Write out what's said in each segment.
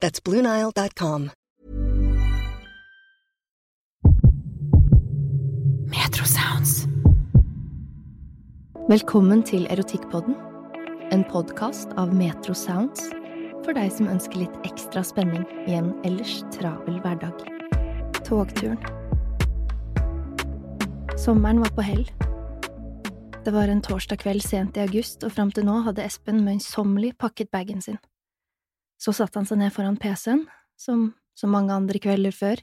That's BlueNile.com. Metro Sounds. Velkommen til Erotikkpodden, en podkast av Metro Sounds for deg som ønsker litt ekstra spenning i en ellers travel hverdag. Togturen. Sommeren var på hell. Det var en torsdag kveld sent i august, og fram til nå hadde Espen møysommelig pakket bagen sin. Så satte han seg ned foran PC-en, som så mange andre kvelder før,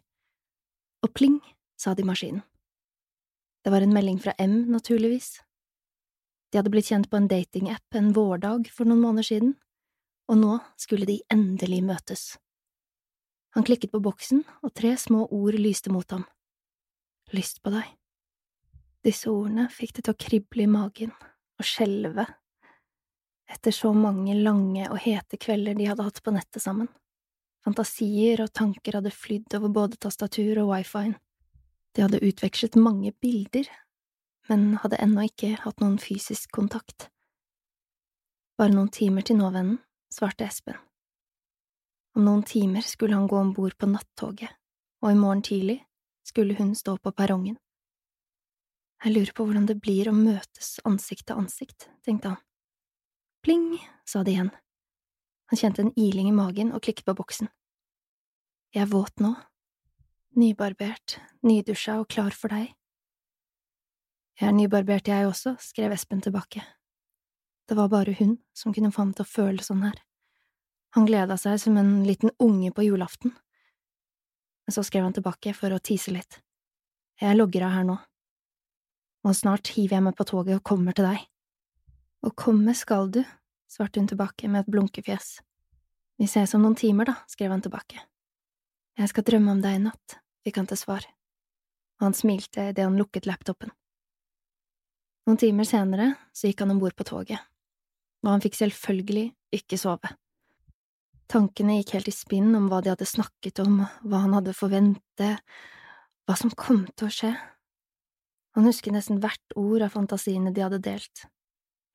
og pling, sa det i maskinen. Det var en melding fra M, naturligvis. De hadde blitt kjent på en datingapp en vårdag for noen måneder siden, og nå skulle de endelig møtes. Han klikket på boksen, og tre små ord lyste mot ham. Lyst på deg. Disse ordene fikk det til å krible i magen og skjelve etter så mange lange og hete kvelder de hadde hatt på nettet sammen. Fantasier og tanker hadde flydd over både tastatur og wifi-en. De hadde utvekslet mange bilder, men hadde ennå ikke hatt noen fysisk kontakt. Bare noen timer til nå, vennen, svarte Espen. Om noen timer skulle han gå om bord på nattoget, og i morgen tidlig skulle hun stå på perrongen. Jeg lurer på hvordan det blir å møtes ansikt til ansikt, tenkte han. Pling, sa det igjen. Han kjente en iling i magen og klikket på boksen. Jeg er våt nå. Nybarbert, nydusja og klar for deg. Jeg er nybarbert, jeg også, skrev Espen tilbake. Det var bare hun som kunne få ham til å føle sånn her. Han gleda seg som en liten unge på julaften. Men så skrev han tilbake for å tise litt. Jeg logger av her nå. Og snart hiver jeg meg på toget og kommer til deg. Og komme skal du, svarte hun tilbake med et blunkefjes. Vi ses om noen timer, da, skrev han tilbake. Jeg skal drømme om deg i natt, fikk han til svar, og han smilte idet han lukket laptopen. Noen timer senere så gikk han om bord på toget, og han fikk selvfølgelig ikke sove. Tankene gikk helt i spinn om hva de hadde snakket om, hva han hadde forventet, hva som kom til å skje. Han husket nesten hvert ord av fantasiene de hadde delt,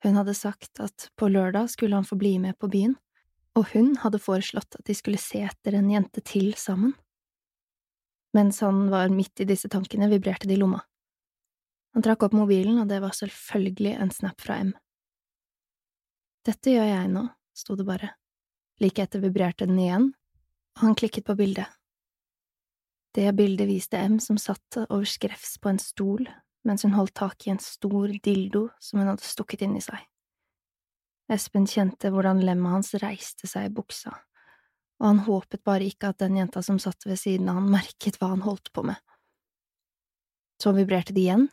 hun hadde sagt at på lørdag skulle han få bli med på byen, og hun hadde foreslått at de skulle se etter en jente til sammen. Mens han var midt i disse tankene, vibrerte det i lomma. Han trakk opp mobilen, og det var selvfølgelig en snap fra M. Dette gjør jeg nå, sto det bare. Like etter vibrerte den igjen, og han klikket på bildet. Det bildet viste M som satt over skrevs på en stol mens hun holdt tak i en stor dildo som hun hadde stukket inn i seg. Espen kjente hvordan lemmet hans reiste seg i buksa, og han håpet bare ikke at den jenta som satt ved siden av han, merket hva han holdt på med. Så vibrerte det igjen.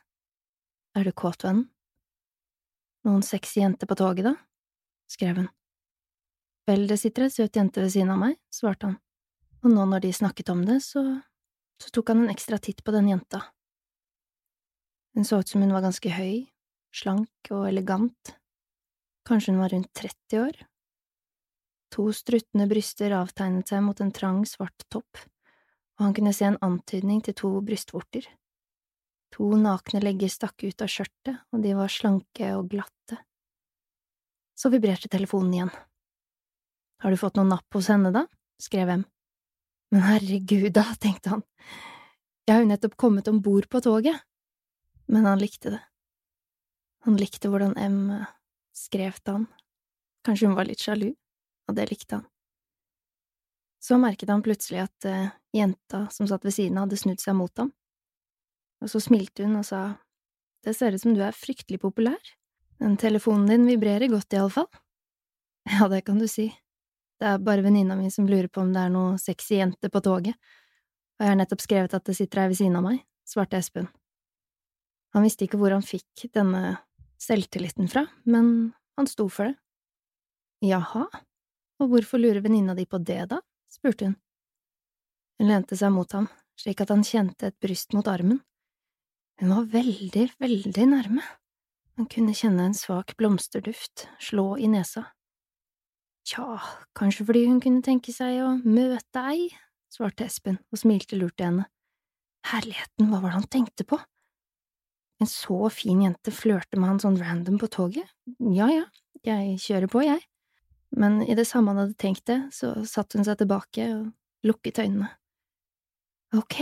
Er du kåt, vennen? Noen sexy jenter på toget, da? skrev hun. Vel, det sitter ei søt jente ved siden av meg, svarte han, og nå når de snakket om det, så… så tok han en ekstra titt på den jenta. Hun så ut som hun var ganske høy, slank og elegant. Kanskje hun var rundt 30 år? To struttende bryster avtegnet seg mot en trang, svart topp, og han kunne se en antydning til to brystvorter. To nakne legger stakk ut av skjørtet, og de var slanke og glatte. Så vibrerte telefonen igjen. Har du fått noe napp hos henne, da? skrev M. Men herregud da, tenkte han, jeg har jo nettopp kommet om bord på toget. Men han likte det. Han likte hvordan M skrev til han. Kanskje hun var litt sjalu, og det likte han. Så merket han plutselig at uh, jenta som satt ved siden av, hadde snudd seg mot ham, og så smilte hun og sa, Det ser ut som du er fryktelig populær. Den telefonen din vibrerer godt, iallfall. Ja, det kan du si. Det er bare venninna mi som lurer på om det er noe sexy jente på toget, og jeg har nettopp skrevet at det sitter ei ved siden av meg, svarte Espen. Han visste ikke hvor han fikk denne selvtilliten fra, men han sto for det. Jaha, og hvorfor lurer venninna di på det, da? spurte hun. Hun lente seg mot ham, slik at han kjente et bryst mot armen. Hun var veldig, veldig nærme. Han kunne kjenne en svak blomsterduft slå i nesa. Tja, kanskje fordi hun kunne tenke seg å møte ei, svarte Espen og smilte lurt til henne. Herligheten, hva var det han tenkte på? En så fin jente flørte med han sånn random på toget? Ja ja, jeg kjører på, jeg. Men i det samme han hadde tenkt det, så satte hun seg tilbake og lukket øynene. Ok,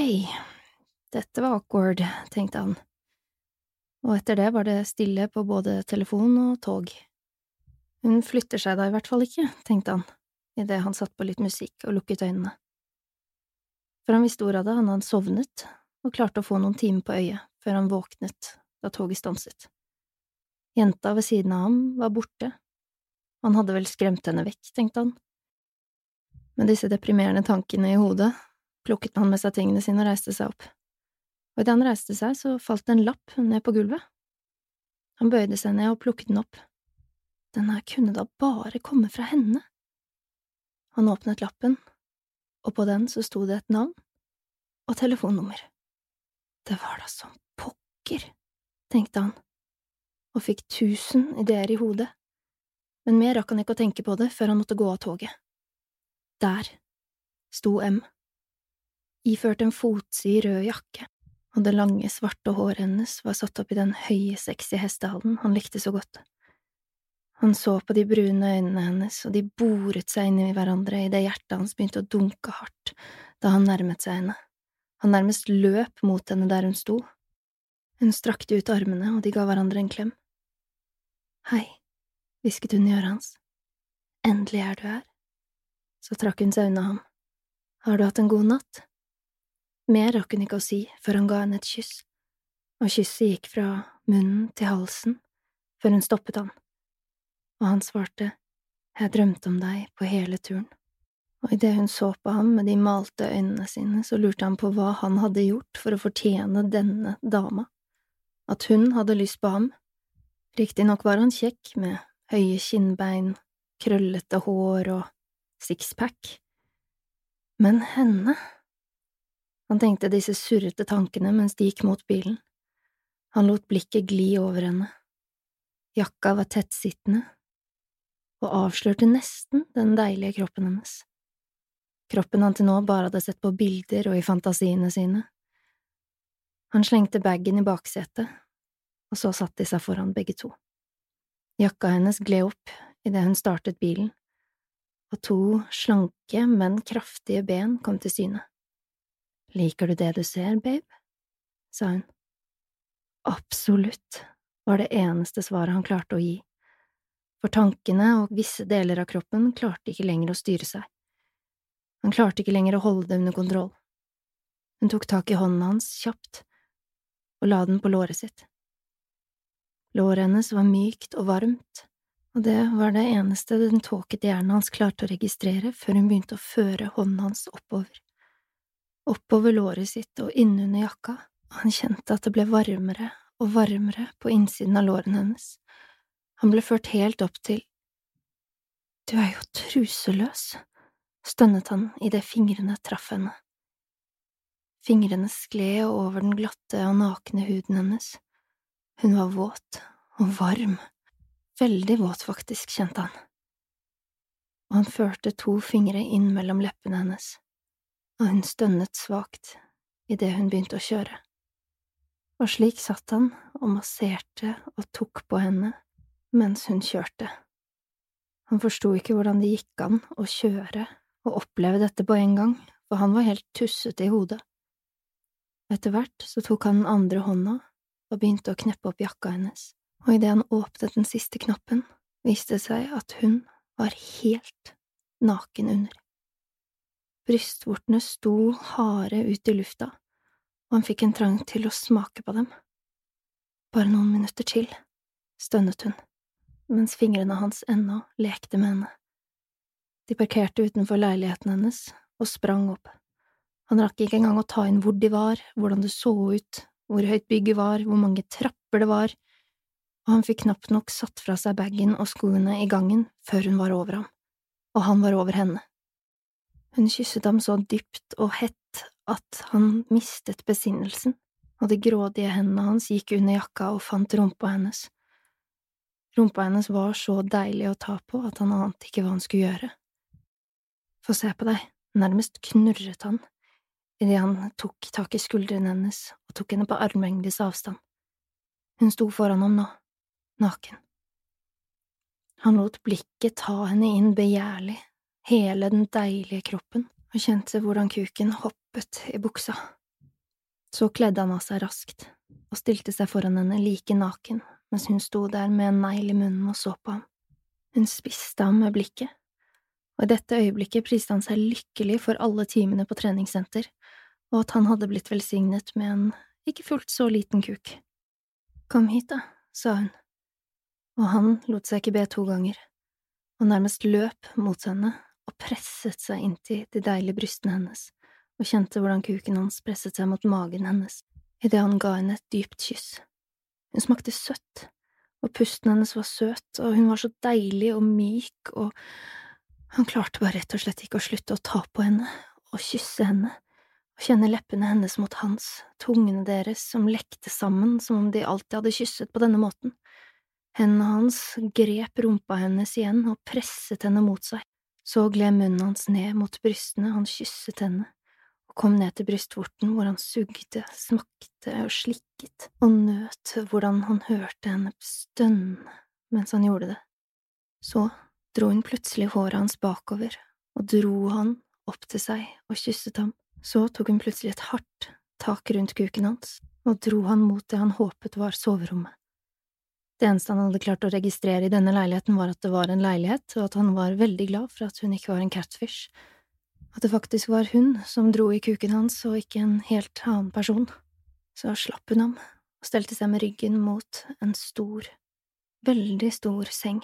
dette var awkward, tenkte han, og etter det var det stille på både telefon og tog. Hun flytter seg da i hvert fall ikke, tenkte han, idet han satt på litt musikk og lukket øynene. For han visste ordet av det, han hadde sovnet og klarte å få noen timer på øyet før han våknet da toget stanset. Jenta ved siden av ham var borte, han hadde vel skremt henne vekk, tenkte han. Med disse deprimerende tankene i hodet plukket han med seg tingene sine og reiste seg opp, og idet han reiste seg, så falt det en lapp ned på gulvet. Han bøyde seg ned og plukket den opp. Den her kunne da bare komme fra henne. Han åpnet lappen, og på den så sto det et navn og telefonnummer. Det var da som pokker, tenkte han, og fikk tusen ideer i hodet men mer rakk han ikke å tenke på det før han måtte gå av toget. Der sto M, iført en fotsid rød jakke, og det lange, svarte håret hennes var satt opp i den høye, sexy hestehalen han likte så godt. Han så på de brune øynene hennes, og de boret seg inn i hverandre idet hjertet hans begynte å dunke hardt da han nærmet seg henne. Han nærmest løp mot henne der hun sto. Hun strakte ut armene, og de ga hverandre en klem. Hei hvisket hun i øret hans. Endelig er du her. Så trakk hun seg unna ham. Har du hatt en god natt? Mer rakk hun ikke å si før han ga henne et kyss, og kysset gikk fra munnen til halsen før hun stoppet han, og han svarte, Jeg drømte om deg på hele turen. Og idet hun så på ham med de malte øynene sine, så lurte han på hva han hadde gjort for å fortjene denne dama, at hun hadde lyst på ham. Riktignok var han kjekk, med høye kinnbein, krøllete hår og sixpack. Men henne… Han tenkte disse surrete tankene mens de gikk mot bilen. Han lot blikket gli over henne. Jakka var tettsittende og avslørte nesten den deilige kroppen hennes. Kroppen han til nå bare hadde sett på bilder og i fantasiene sine. Han slengte bagen i baksetet, og så satte de seg foran begge to. Jakka hennes gled opp idet hun startet bilen, og to slanke, men kraftige ben kom til syne. Liker du det du ser, babe? sa hun. Absolutt, var det eneste svaret han klarte å gi, for tankene og visse deler av kroppen klarte ikke lenger å styre seg. Han klarte ikke lenger å holde det under kontroll. Hun tok tak i hånden hans kjapt og la den på låret sitt. Låret hennes var mykt og varmt, og det var det eneste den tåkete hjernen hans klarte å registrere før hun begynte å føre hånden hans oppover. Oppover låret sitt og innunder jakka, og han kjente at det ble varmere og varmere på innsiden av lårene hennes. Han ble ført helt opp til… Du er jo truseløs, stønnet han idet fingrene traff henne. Fingrene skled over den glatte og nakne huden hennes. Hun var våt og varm, veldig våt faktisk, kjente han. og han førte to fingre inn mellom leppene hennes, og hun stønnet svakt idet hun begynte å kjøre. Og slik satt han og masserte og tok på henne mens hun kjørte. Han forsto ikke hvordan det gikk an å kjøre og oppleve dette på en gang, for han var helt tussete i hodet. Etter hvert så tok han den andre hånda og begynte å kneppe opp jakka hennes, og idet han åpnet den siste knappen, viste det seg at hun var helt naken under. Brystvortene sto harde ut i lufta, og han fikk en trang til å smake på dem. Bare noen minutter til, stønnet hun, mens fingrene hans ennå lekte med henne. De parkerte utenfor leiligheten hennes og sprang opp. Han rakk ikke engang å ta inn hvor de var, hvordan det så ut, hvor høyt bygget var, hvor mange trapper det var, og han fikk knapt nok satt fra seg bagen og skoene i gangen før hun var over ham, og han var over henne. Hun kysset ham så dypt og hett at han mistet besinnelsen, og de grådige hendene hans gikk under jakka og fant rumpa hennes. Rumpa hennes var så deilig å ta på at han ante ikke hva han skulle gjøre. Få se på deg, nærmest knurret han idet han tok tak i skuldrene hennes og tok henne på armlengdes avstand. Hun sto foran ham nå, naken. Han lot blikket ta henne inn begjærlig, hele den deilige kroppen, og kjente hvordan kuken hoppet i buksa. Så kledde han av seg raskt og stilte seg foran henne like naken mens hun sto der med en negl i munnen og så på ham. Hun spiste ham med blikket, og i dette øyeblikket priste han seg lykkelig for alle timene på treningssenter, og at han hadde blitt velsignet med en ikke fullt så liten kuk. Kom hit, da, sa hun og han lot seg ikke be to ganger, og nærmest løp mot henne og presset seg inntil de deilige brystene hennes og kjente hvordan kuken hans presset seg mot magen hennes idet han ga henne et dypt kyss. Hun smakte søtt, og pusten hennes var søt, og hun var så deilig og myk, og han klarte bare rett og slett ikke å slutte å ta på henne og kysse henne og kjenne leppene hennes mot hans, tungene deres som lekte sammen som om de alltid hadde kysset på denne måten. Hendene hans grep rumpa hennes igjen og presset henne mot seg, så gled munnen hans ned mot brystene, han kysset henne og kom ned til brystvorten hvor han sugde, smakte og slikket og nøt hvordan han hørte henne stønne mens han gjorde det. Så dro hun plutselig håret hans bakover og dro han opp til seg og kysset ham, så tok hun plutselig et hardt tak rundt kuken hans og dro han mot det han håpet var soverommet. Det eneste han hadde klart å registrere i denne leiligheten, var at det var en leilighet, og at han var veldig glad for at hun ikke var en catfish. At det faktisk var hun som dro i kuken hans, og ikke en helt annen person. Så slapp hun ham og stelte seg med ryggen mot en stor, veldig stor seng.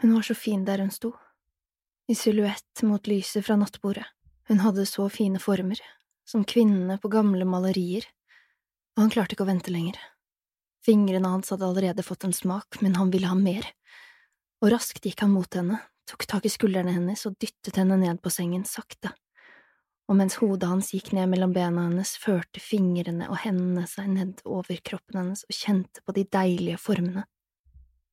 Hun var så fin der hun sto, i silhuett mot lyset fra nattbordet. Hun hadde så fine former, som kvinnene på gamle malerier, og han klarte ikke å vente lenger. Fingrene hans hadde allerede fått en smak, men han ville ha mer, og raskt gikk han mot henne, tok tak i skuldrene hennes og dyttet henne ned på sengen sakte, og mens hodet hans gikk ned mellom bena hennes, førte fingrene og hendene seg ned over kroppen hennes og kjente på de deilige formene,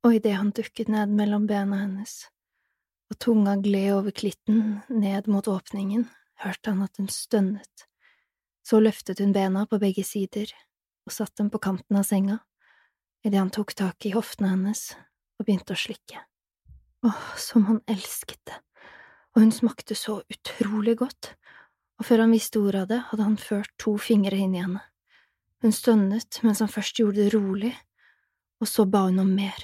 og idet han dukket ned mellom bena hennes, og tunga gled over klitten ned mot åpningen, hørte han at hun stønnet, så løftet hun bena på begge sider og satte dem på kanten av senga idet han tok tak i hoftene hennes og begynte å slikke. Åh, som han elsket det, og hun smakte så utrolig godt, og før han visste ordet av det, hadde han ført to fingre inn i henne. Hun stønnet mens han først gjorde det rolig, og så ba hun om mer,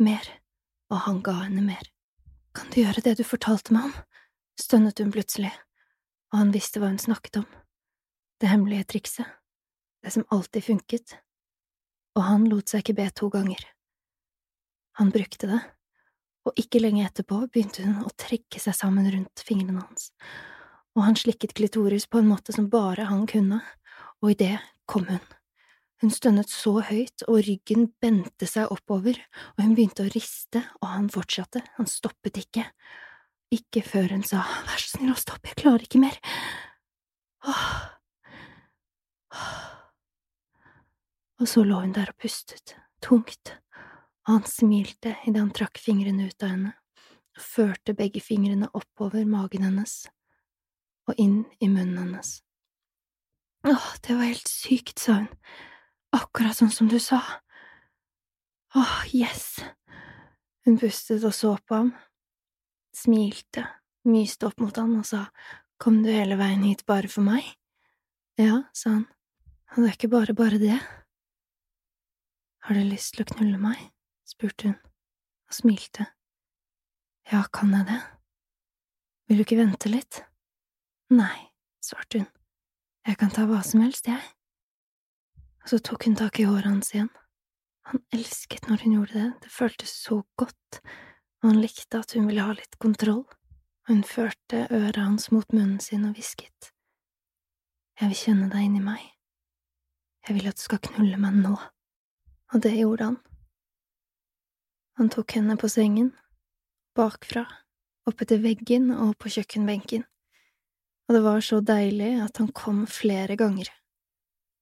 mer, og han ga henne mer. Kan du gjøre det du fortalte meg om? stønnet hun plutselig, og han visste hva hun snakket om, det hemmelige trikset, det som alltid funket, og han lot seg ikke be to ganger. Han brukte det, og ikke lenge etterpå begynte hun å trekke seg sammen rundt fingrene hans, og han slikket klitoris på en måte som bare han kunne, og i det kom hun. Hun stønnet så høyt, og ryggen bente seg oppover, og hun begynte å riste, og han fortsatte, han stoppet ikke. Ikke før hun sa vær så snill å stoppe, jeg klarer ikke mer. Åh. Og så lå hun der og pustet, tungt, og han smilte idet han trakk fingrene ut av henne og førte begge fingrene oppover magen hennes og inn i munnen hennes. Åh, det var helt sykt, sa hun, akkurat sånn som du sa. Åh, yes. Hun pustet og så på ham, smilte, myste opp mot han og sa kom du hele veien hit bare for meg? Ja, sa han, og det er ikke bare bare det. Har du lyst til å knulle meg? spurte hun og smilte. Ja, kan jeg det? Vil du ikke vente litt? Nei, svarte hun, jeg kan ta hva som helst, jeg. Og så tok hun tak i håret hans igjen. Han elsket når hun gjorde det, det føltes så godt, han likte at hun ville ha litt kontroll, og hun førte øret hans mot munnen sin og hvisket. Jeg vil kjenne deg inni meg. Jeg vil at du skal knulle meg nå. Og det gjorde han. Han tok henne på sengen, bakfra, oppetter veggen og på kjøkkenbenken, og det var så deilig at han kom flere ganger,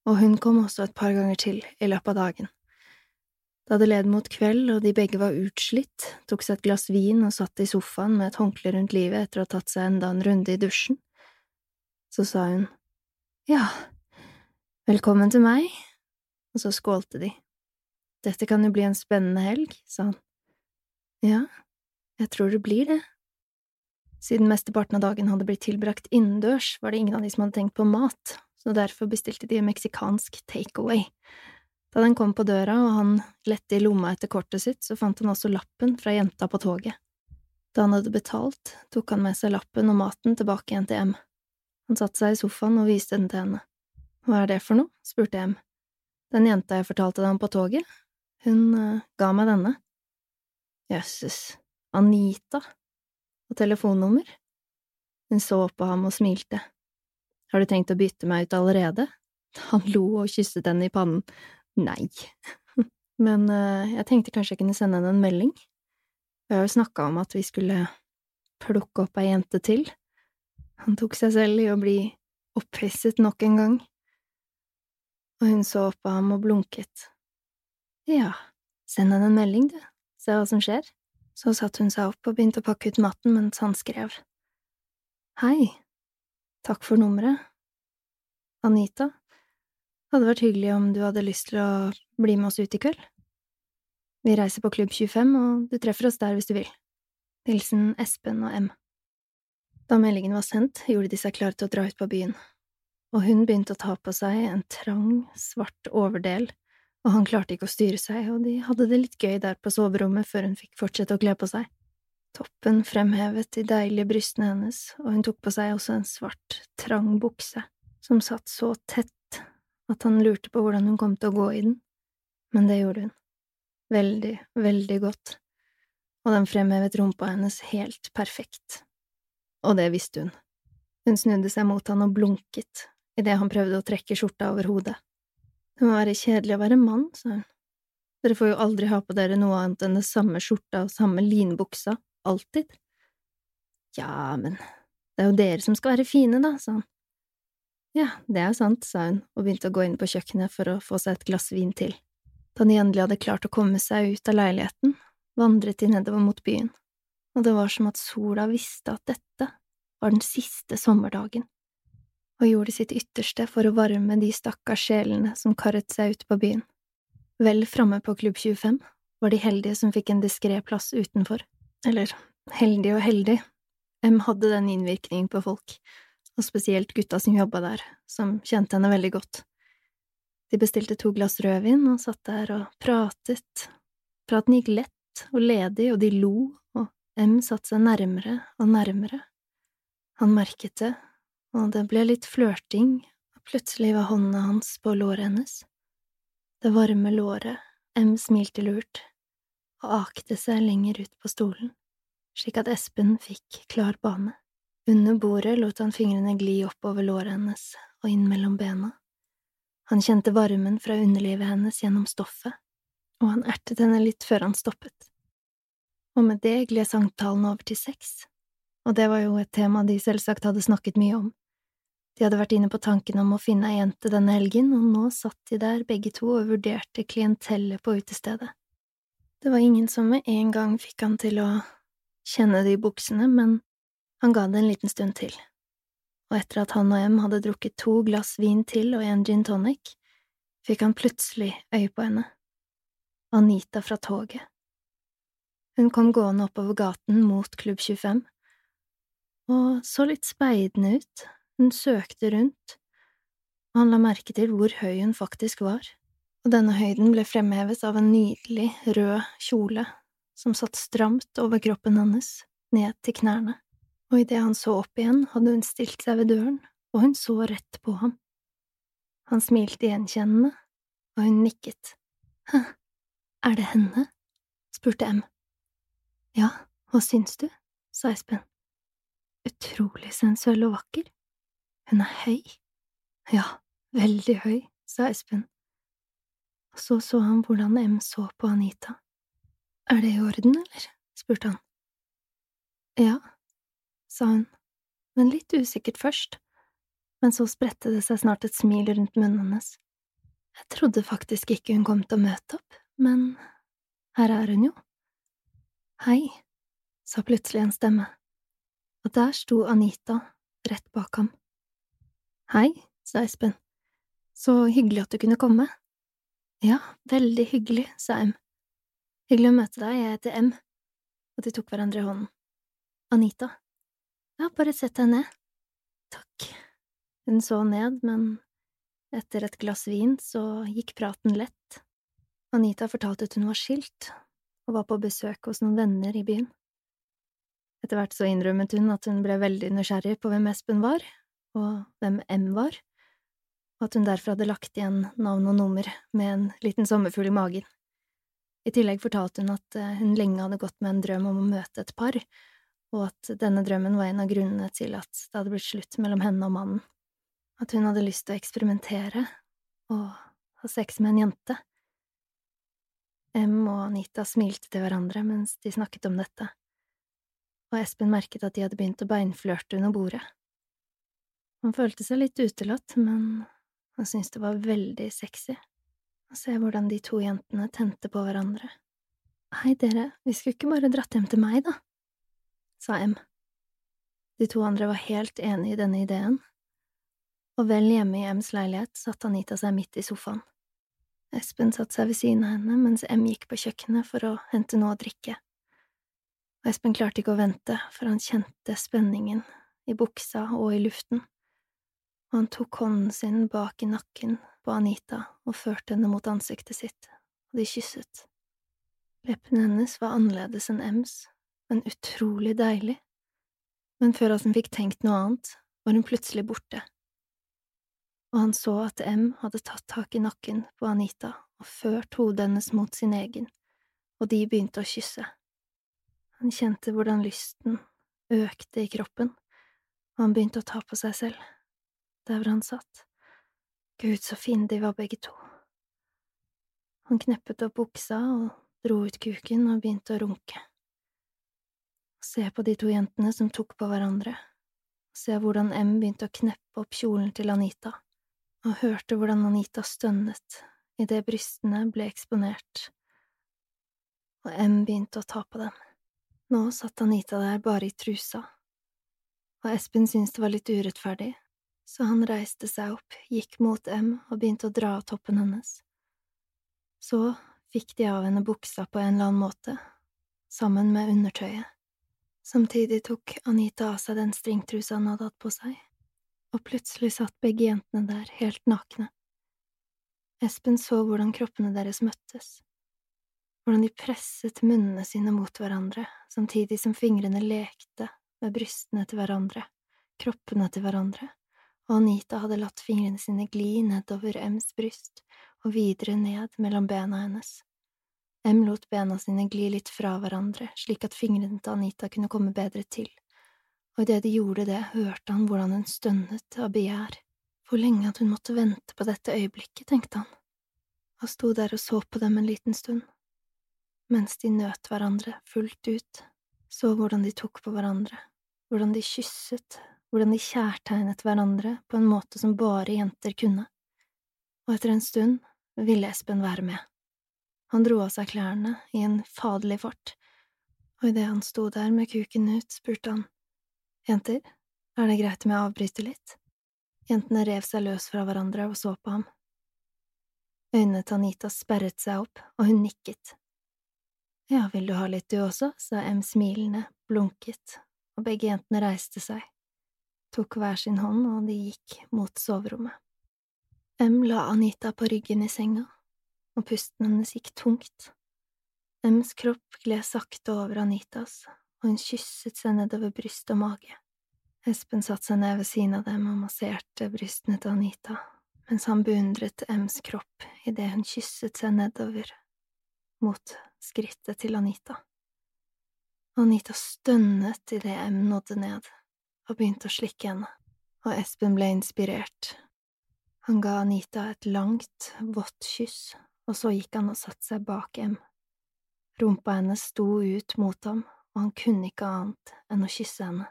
og hun kom også et par ganger til i løpet av dagen. Da det led mot kveld og de begge var utslitt, tok seg et glass vin og satt i sofaen med et håndkle rundt livet etter å ha tatt seg enda en runde i dusjen, så sa hun ja, velkommen til meg, og så skålte de. Dette kan jo bli en spennende helg, sa han. Ja, jeg tror det blir det. Siden mesteparten av dagen hadde blitt tilbrakt innendørs, var det ingen av de som hadde tenkt på mat, så derfor bestilte de meksikansk takeaway. Da den kom på døra og han lette i lomma etter kortet sitt, så fant han også lappen fra jenta på toget. Da han hadde betalt, tok han med seg lappen og maten tilbake igjen til M. Han satte seg i sofaen og viste den til henne. Hva er det for noe? spurte M. Den jenta jeg fortalte deg om på toget, hun uh, ga meg denne. Jøsses, Anita, og telefonnummer. Hun så på ham og smilte. Har du tenkt å bytte meg ut allerede? Han lo og kysset henne i pannen. Nei, men uh, jeg tenkte kanskje jeg kunne sende henne en melding. Vi har jo snakka om at vi skulle plukke opp ei jente til. Han tok seg selv i å bli opphisset nok en gang, og hun så opp på ham og blunket. Ja, send henne en melding, du, se hva som skjer. Så satte hun seg opp og begynte å pakke ut maten mens han skrev. Hei, takk for nummeret. Anita, hadde vært hyggelig om du hadde lyst til å bli med oss ut i kveld. Vi reiser på Klubb 25, og du treffer oss der hvis du vil. Hilsen Espen og M. Da meldingen var sendt, gjorde de seg klare til å dra ut på byen, og hun begynte å ta på seg en trang, svart overdel og han klarte ikke å styre seg, og de hadde det litt gøy der på soverommet før hun fikk fortsette å kle på seg. Toppen fremhevet de deilige brystene hennes, og hun tok på seg også en svart, trang bukse, som satt så tett at han lurte på hvordan hun kom til å gå i den, men det gjorde hun. Veldig, veldig godt, og den fremhevet rumpa hennes helt perfekt. Og det visste hun. Hun snudde seg mot han og blunket idet han prøvde å trekke skjorta over hodet. Det må være kjedelig å være mann, sa hun. Dere får jo aldri ha på dere noe annet enn det samme skjorta og samme linbuksa, alltid. Ja, men det er jo dere som skal være fine, da, sa han. Ja, det er sant, sa hun og begynte å gå inn på kjøkkenet for å få seg et glass vin til. Da de endelig hadde klart å komme seg ut av leiligheten, vandret de nedover mot byen, og det var som at sola visste at dette var den siste sommerdagen og gjorde sitt ytterste for å varme de stakkars sjelene som karret seg ut på byen. Vel framme på Klubb 25 var de heldige som fikk en diskré plass utenfor. Eller, heldig og heldig, M hadde den innvirkningen på folk, og spesielt gutta som jobba der, som kjente henne veldig godt. De bestilte to glass rødvin og satt der og pratet. Praten gikk lett og ledig, og de lo, og M satte seg nærmere og nærmere. Han merket det og det ble litt flørting, og plutselig var hånda hans på låret hennes. Det varme låret, M smilte lurt, og akte seg lenger ut på stolen, slik at Espen fikk klar bane. Under bordet lot han fingrene gli oppover låret hennes og inn mellom bena. Han kjente varmen fra underlivet hennes gjennom stoffet, og han ertet henne litt før han stoppet. Og med det gled sangtalen over til sex, og det var jo et tema de selvsagt hadde snakket mye om. De hadde vært inne på tanken om å finne ei jente denne helgen, og nå satt de der begge to og vurderte klientellet på utestedet. Det var ingen som med en gang fikk han til å kjenne det i buksene, men han ga det en liten stund til, og etter at han og Em hadde drukket to glass vin til og en gin tonic, fikk han plutselig øye på henne. Anita fra toget. Hun kom gående oppover gaten mot Klubb 25, og så litt speidende ut, hun søkte rundt, og han la merke til hvor høy hun faktisk var, og denne høyden ble fremhevet av en nydelig, rød kjole som satt stramt over kroppen hennes, ned til knærne, og idet han så opp igjen, hadde hun stilt seg ved døren, og hun så rett på ham. Han smilte gjenkjennende, og hun nikket. Hæ, er det henne? spurte M. Ja, hva syns du? sa Espen. Utrolig sensuell og vakker. Hun er høy. Ja, veldig høy, sa Espen. Og så så han hvordan M så på Anita. Er det i orden, eller? spurte han. Ja, sa hun, men litt usikkert først, men så spredte det seg snart et smil rundt munnen hennes. Jeg trodde faktisk ikke hun kom til å møte opp, men her er hun jo. Hei, sa plutselig en stemme, og der sto Anita rett bak ham. Hei, sa Espen, så hyggelig at du kunne komme. Ja, veldig hyggelig, sa M. Hyggelig å møte deg, jeg heter M, og de tok hverandre i hånden. Anita. Ja, bare sett deg ned. Takk. Hun så ned, men etter et glass vin så gikk praten lett. Anita fortalte at hun var skilt, og var på besøk hos noen venner i byen. Etter hvert så innrømmet hun at hun ble veldig nysgjerrig på hvem Espen var, og hvem M var, og at hun derfor hadde lagt igjen navn og nummer med en liten sommerfugl i magen. I tillegg fortalte hun at eh, hun lenge hadde gått med en drøm om å møte et par, og at denne drømmen var en av grunnene til at det hadde blitt slutt mellom henne og mannen, at hun hadde lyst til å eksperimentere og ha sex med en jente. M og Anita smilte til hverandre mens de snakket om dette, og Espen merket at de hadde begynt å beinflørte under bordet. Han følte seg litt utelatt, men han syntes det var veldig sexy å se hvordan de to jentene tente på hverandre. Hei, dere, vi skulle ikke bare dratt hjem til meg, da, sa M. De to andre var helt enig i denne ideen, og vel hjemme i Ms leilighet satte Anita seg midt i sofaen. Espen satte seg ved siden av henne mens M gikk på kjøkkenet for å hente noe å drikke, og Espen klarte ikke å vente, for han kjente spenningen i buksa og i luften, og han tok hånden sin bak i nakken på Anita og førte henne mot ansiktet sitt, og de kysset. Leppene hennes var annerledes enn Ems, men utrolig deilig, men før Asen fikk tenkt noe annet, var hun plutselig borte og han så at M hadde tatt tak i nakken på Anita og ført hodet hennes mot sin egen, og de begynte å kysse. Han kjente hvordan lysten økte i kroppen, og han begynte å ta på seg selv, der hvor han satt. Gud, så fine de var begge to. Han kneppet opp buksa og dro ut kuken og begynte å runke. Se på de to jentene som tok på hverandre, se hvordan M begynte å kneppe opp kjolen til Anita og hørte hvordan Anita stønnet idet brystene ble eksponert, og M begynte å ta på dem. Nå satt Anita der bare i trusa, og Espen syntes det var litt urettferdig, så han reiste seg opp, gikk mot M og begynte å dra av toppen hennes. Så fikk de av henne buksa på en eller annen måte, sammen med undertøyet. Samtidig tok Anita av seg den stringtrusa han hadde hatt på seg, og plutselig satt begge jentene der, helt nakne. Espen så hvordan kroppene deres møttes, hvordan de presset munnene sine mot hverandre, samtidig som fingrene lekte med brystene til hverandre, kroppene til hverandre, og Anita hadde latt fingrene sine gli nedover Ems bryst og videre ned mellom bena hennes. M lot bena sine gli litt fra hverandre, slik at fingrene til Anita kunne komme bedre til og idet de gjorde det, hørte han hvordan hun stønnet av begjær. Hvor lenge at hun måtte vente på dette øyeblikket, tenkte han, og sto der og så på dem en liten stund, mens de nøt hverandre fullt ut, så hvordan de tok på hverandre, hvordan de kysset, hvordan de kjærtegnet hverandre på en måte som bare jenter kunne, og etter en stund ville Espen være med. Han dro av seg klærne i en faderlig fart og idet han sto der med kuken ut, spurte han, Jenter, er det greit om jeg avbryter litt? Jentene rev seg løs fra hverandre og så på ham. Øynene til Anita sperret seg opp, og hun nikket. Ja, vil du ha litt du også, sa M smilende, blunket, og begge jentene reiste seg, tok hver sin hånd, og de gikk mot soverommet. M la Anita på ryggen i senga, og pusten hennes gikk tungt. M's kropp gled sakte over Anitas, og hun kysset seg nedover bryst og mage. Espen satte seg ned ved siden av dem og masserte brystene til Anita, mens han beundret M's kropp idet hun kysset seg nedover mot skrittet til Anita. Anita stønnet idet M nådde ned og begynte å slikke henne, og Espen ble inspirert. Han ga Anita et langt, vått kyss, og så gikk han og satte seg bak M. Rumpa hennes sto ut mot ham, og han kunne ikke annet enn å kysse henne.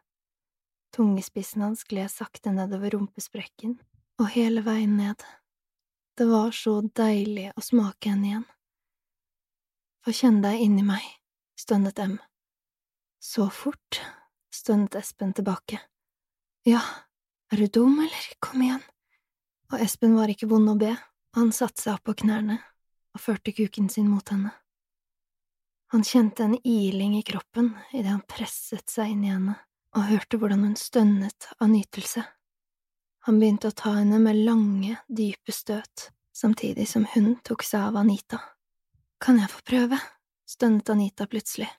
Tungespissen hans gled sakte nedover rumpesprekken, og hele veien ned. Det var så deilig å smake henne igjen. Få kjenne deg inni meg, stønnet M. Så fort, stønnet Espen tilbake. Ja, er du dum, eller, kom igjen. Og Espen var ikke vond å be, han satte seg opp på knærne og førte kuken sin mot henne. Han kjente en iling i kroppen idet han presset seg inn i henne og hørte hvordan hun stønnet av nytelse. Han begynte å ta henne med lange, dype støt, samtidig som hun tok seg av Anita. Kan jeg få prøve? stønnet Anita plutselig.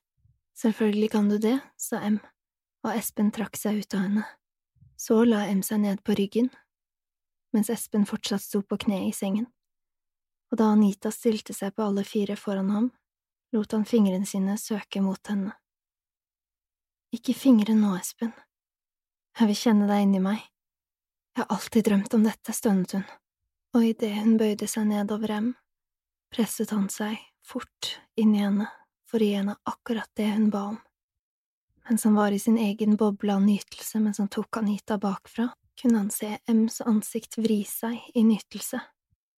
Selvfølgelig kan du det, sa M, og Espen trakk seg ut av henne. Så la M seg ned på ryggen, mens Espen fortsatt sto på kne i sengen. Og da Anita stilte seg på alle fire foran ham, lot han fingrene sine søke mot henne. Ikke fingre nå, Espen. Jeg vil kjenne deg inni meg. Jeg har alltid drømt om dette, stønnet hun, og idet hun bøyde seg ned over M, presset han seg fort inn i henne for å gi henne akkurat det hun ba om. Mens han var i sin egen boble av nytelse mens han tok Anita bakfra, kunne han se M's ansikt vri seg i nytelse.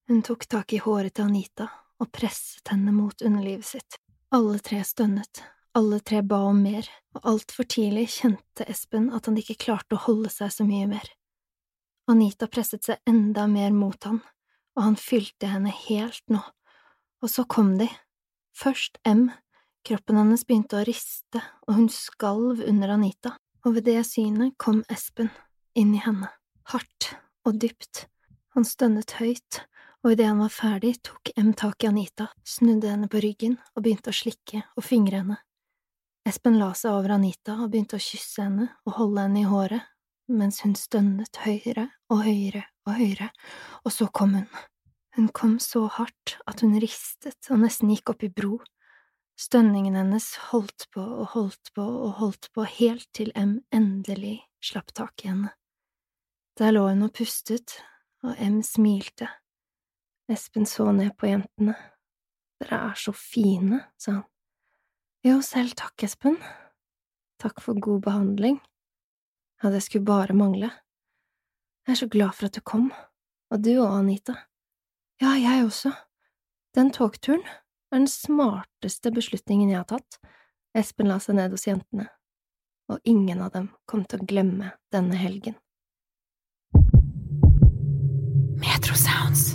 Hun tok tak i håret til Anita og presset henne mot underlivet sitt. Alle tre stønnet, alle tre ba om mer, og altfor tidlig kjente Espen at han ikke klarte å holde seg så mye mer. Anita presset seg enda mer mot han, og han fylte henne helt nå, og så kom de, først M, kroppen hennes begynte å riste, og hun skalv under Anita, og ved det synet kom Espen inn i henne, hardt og dypt, han stønnet høyt, og idet han var ferdig, tok M tak i Anita, snudde henne på ryggen og begynte å slikke og fingre henne. Espen la seg over Anita og begynte å kysse henne og holde henne i håret, mens hun stønnet høyere og høyere og høyere, og så kom hun. Hun kom så hardt at hun ristet og nesten gikk opp i bro. Stønningen hennes holdt på og holdt på og holdt på helt til M endelig slapp tak i henne. Der lå hun og pustet, og M smilte Espen så ned på jentene. Dere er så fine, sa han. Jo, selv takk, Espen. Takk for god behandling. Ja, det skulle bare mangle. Jeg er så glad for at du kom, og du òg, Anita. Ja, jeg også. Den togturen er den smarteste beslutningen jeg har tatt. Espen la seg ned hos jentene, og ingen av dem kom til å glemme denne helgen. Metro Sounds.